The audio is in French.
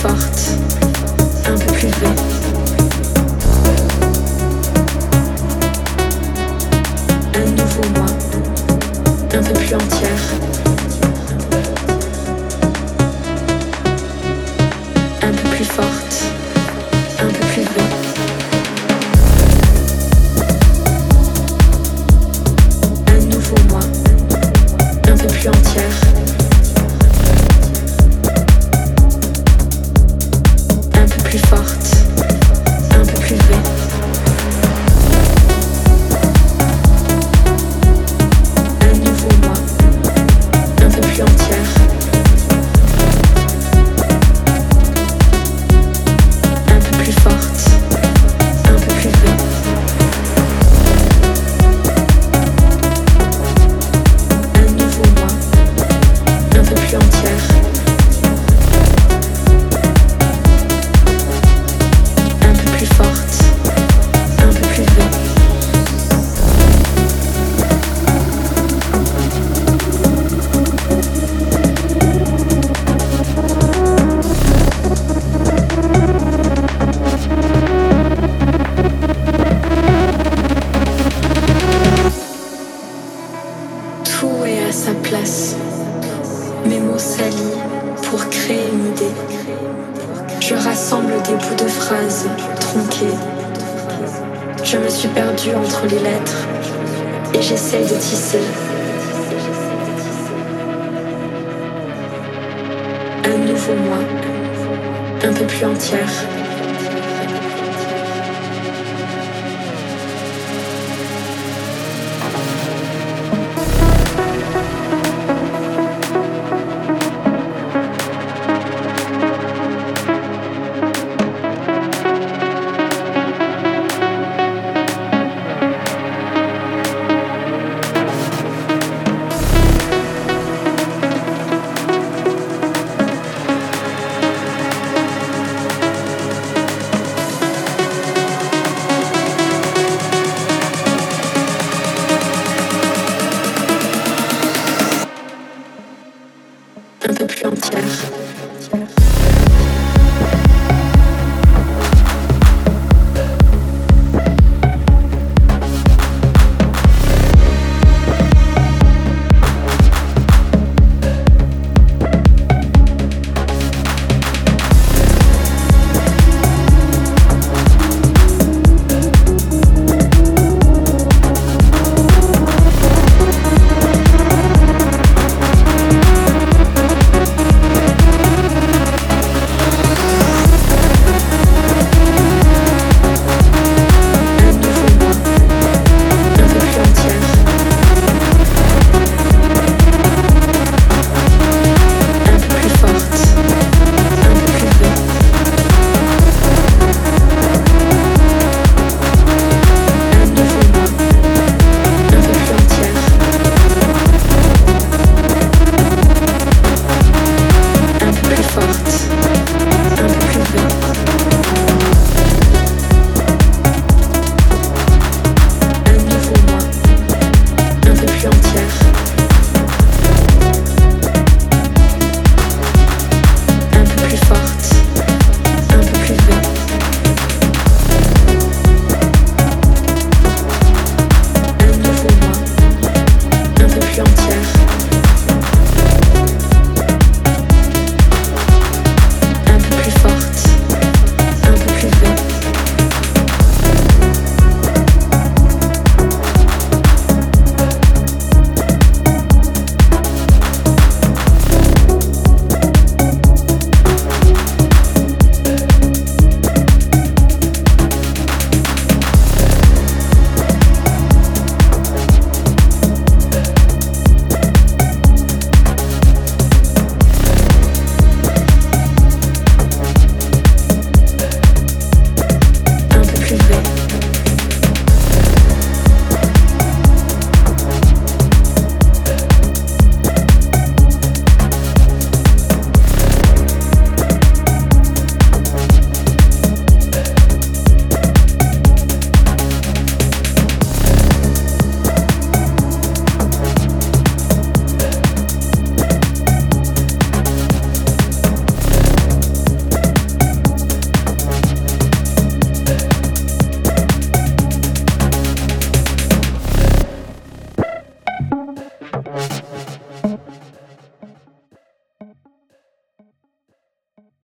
forte, un peu plus levée. Un nouveau moi, un peu plus entière. Un peu plus forte, un peu plus levée. Un nouveau moi, un peu plus entière. Je rassemble des bouts de phrases tronquées. Je me suis perdue entre les lettres et j'essaye de tisser. Un nouveau moi, un peu plus entière.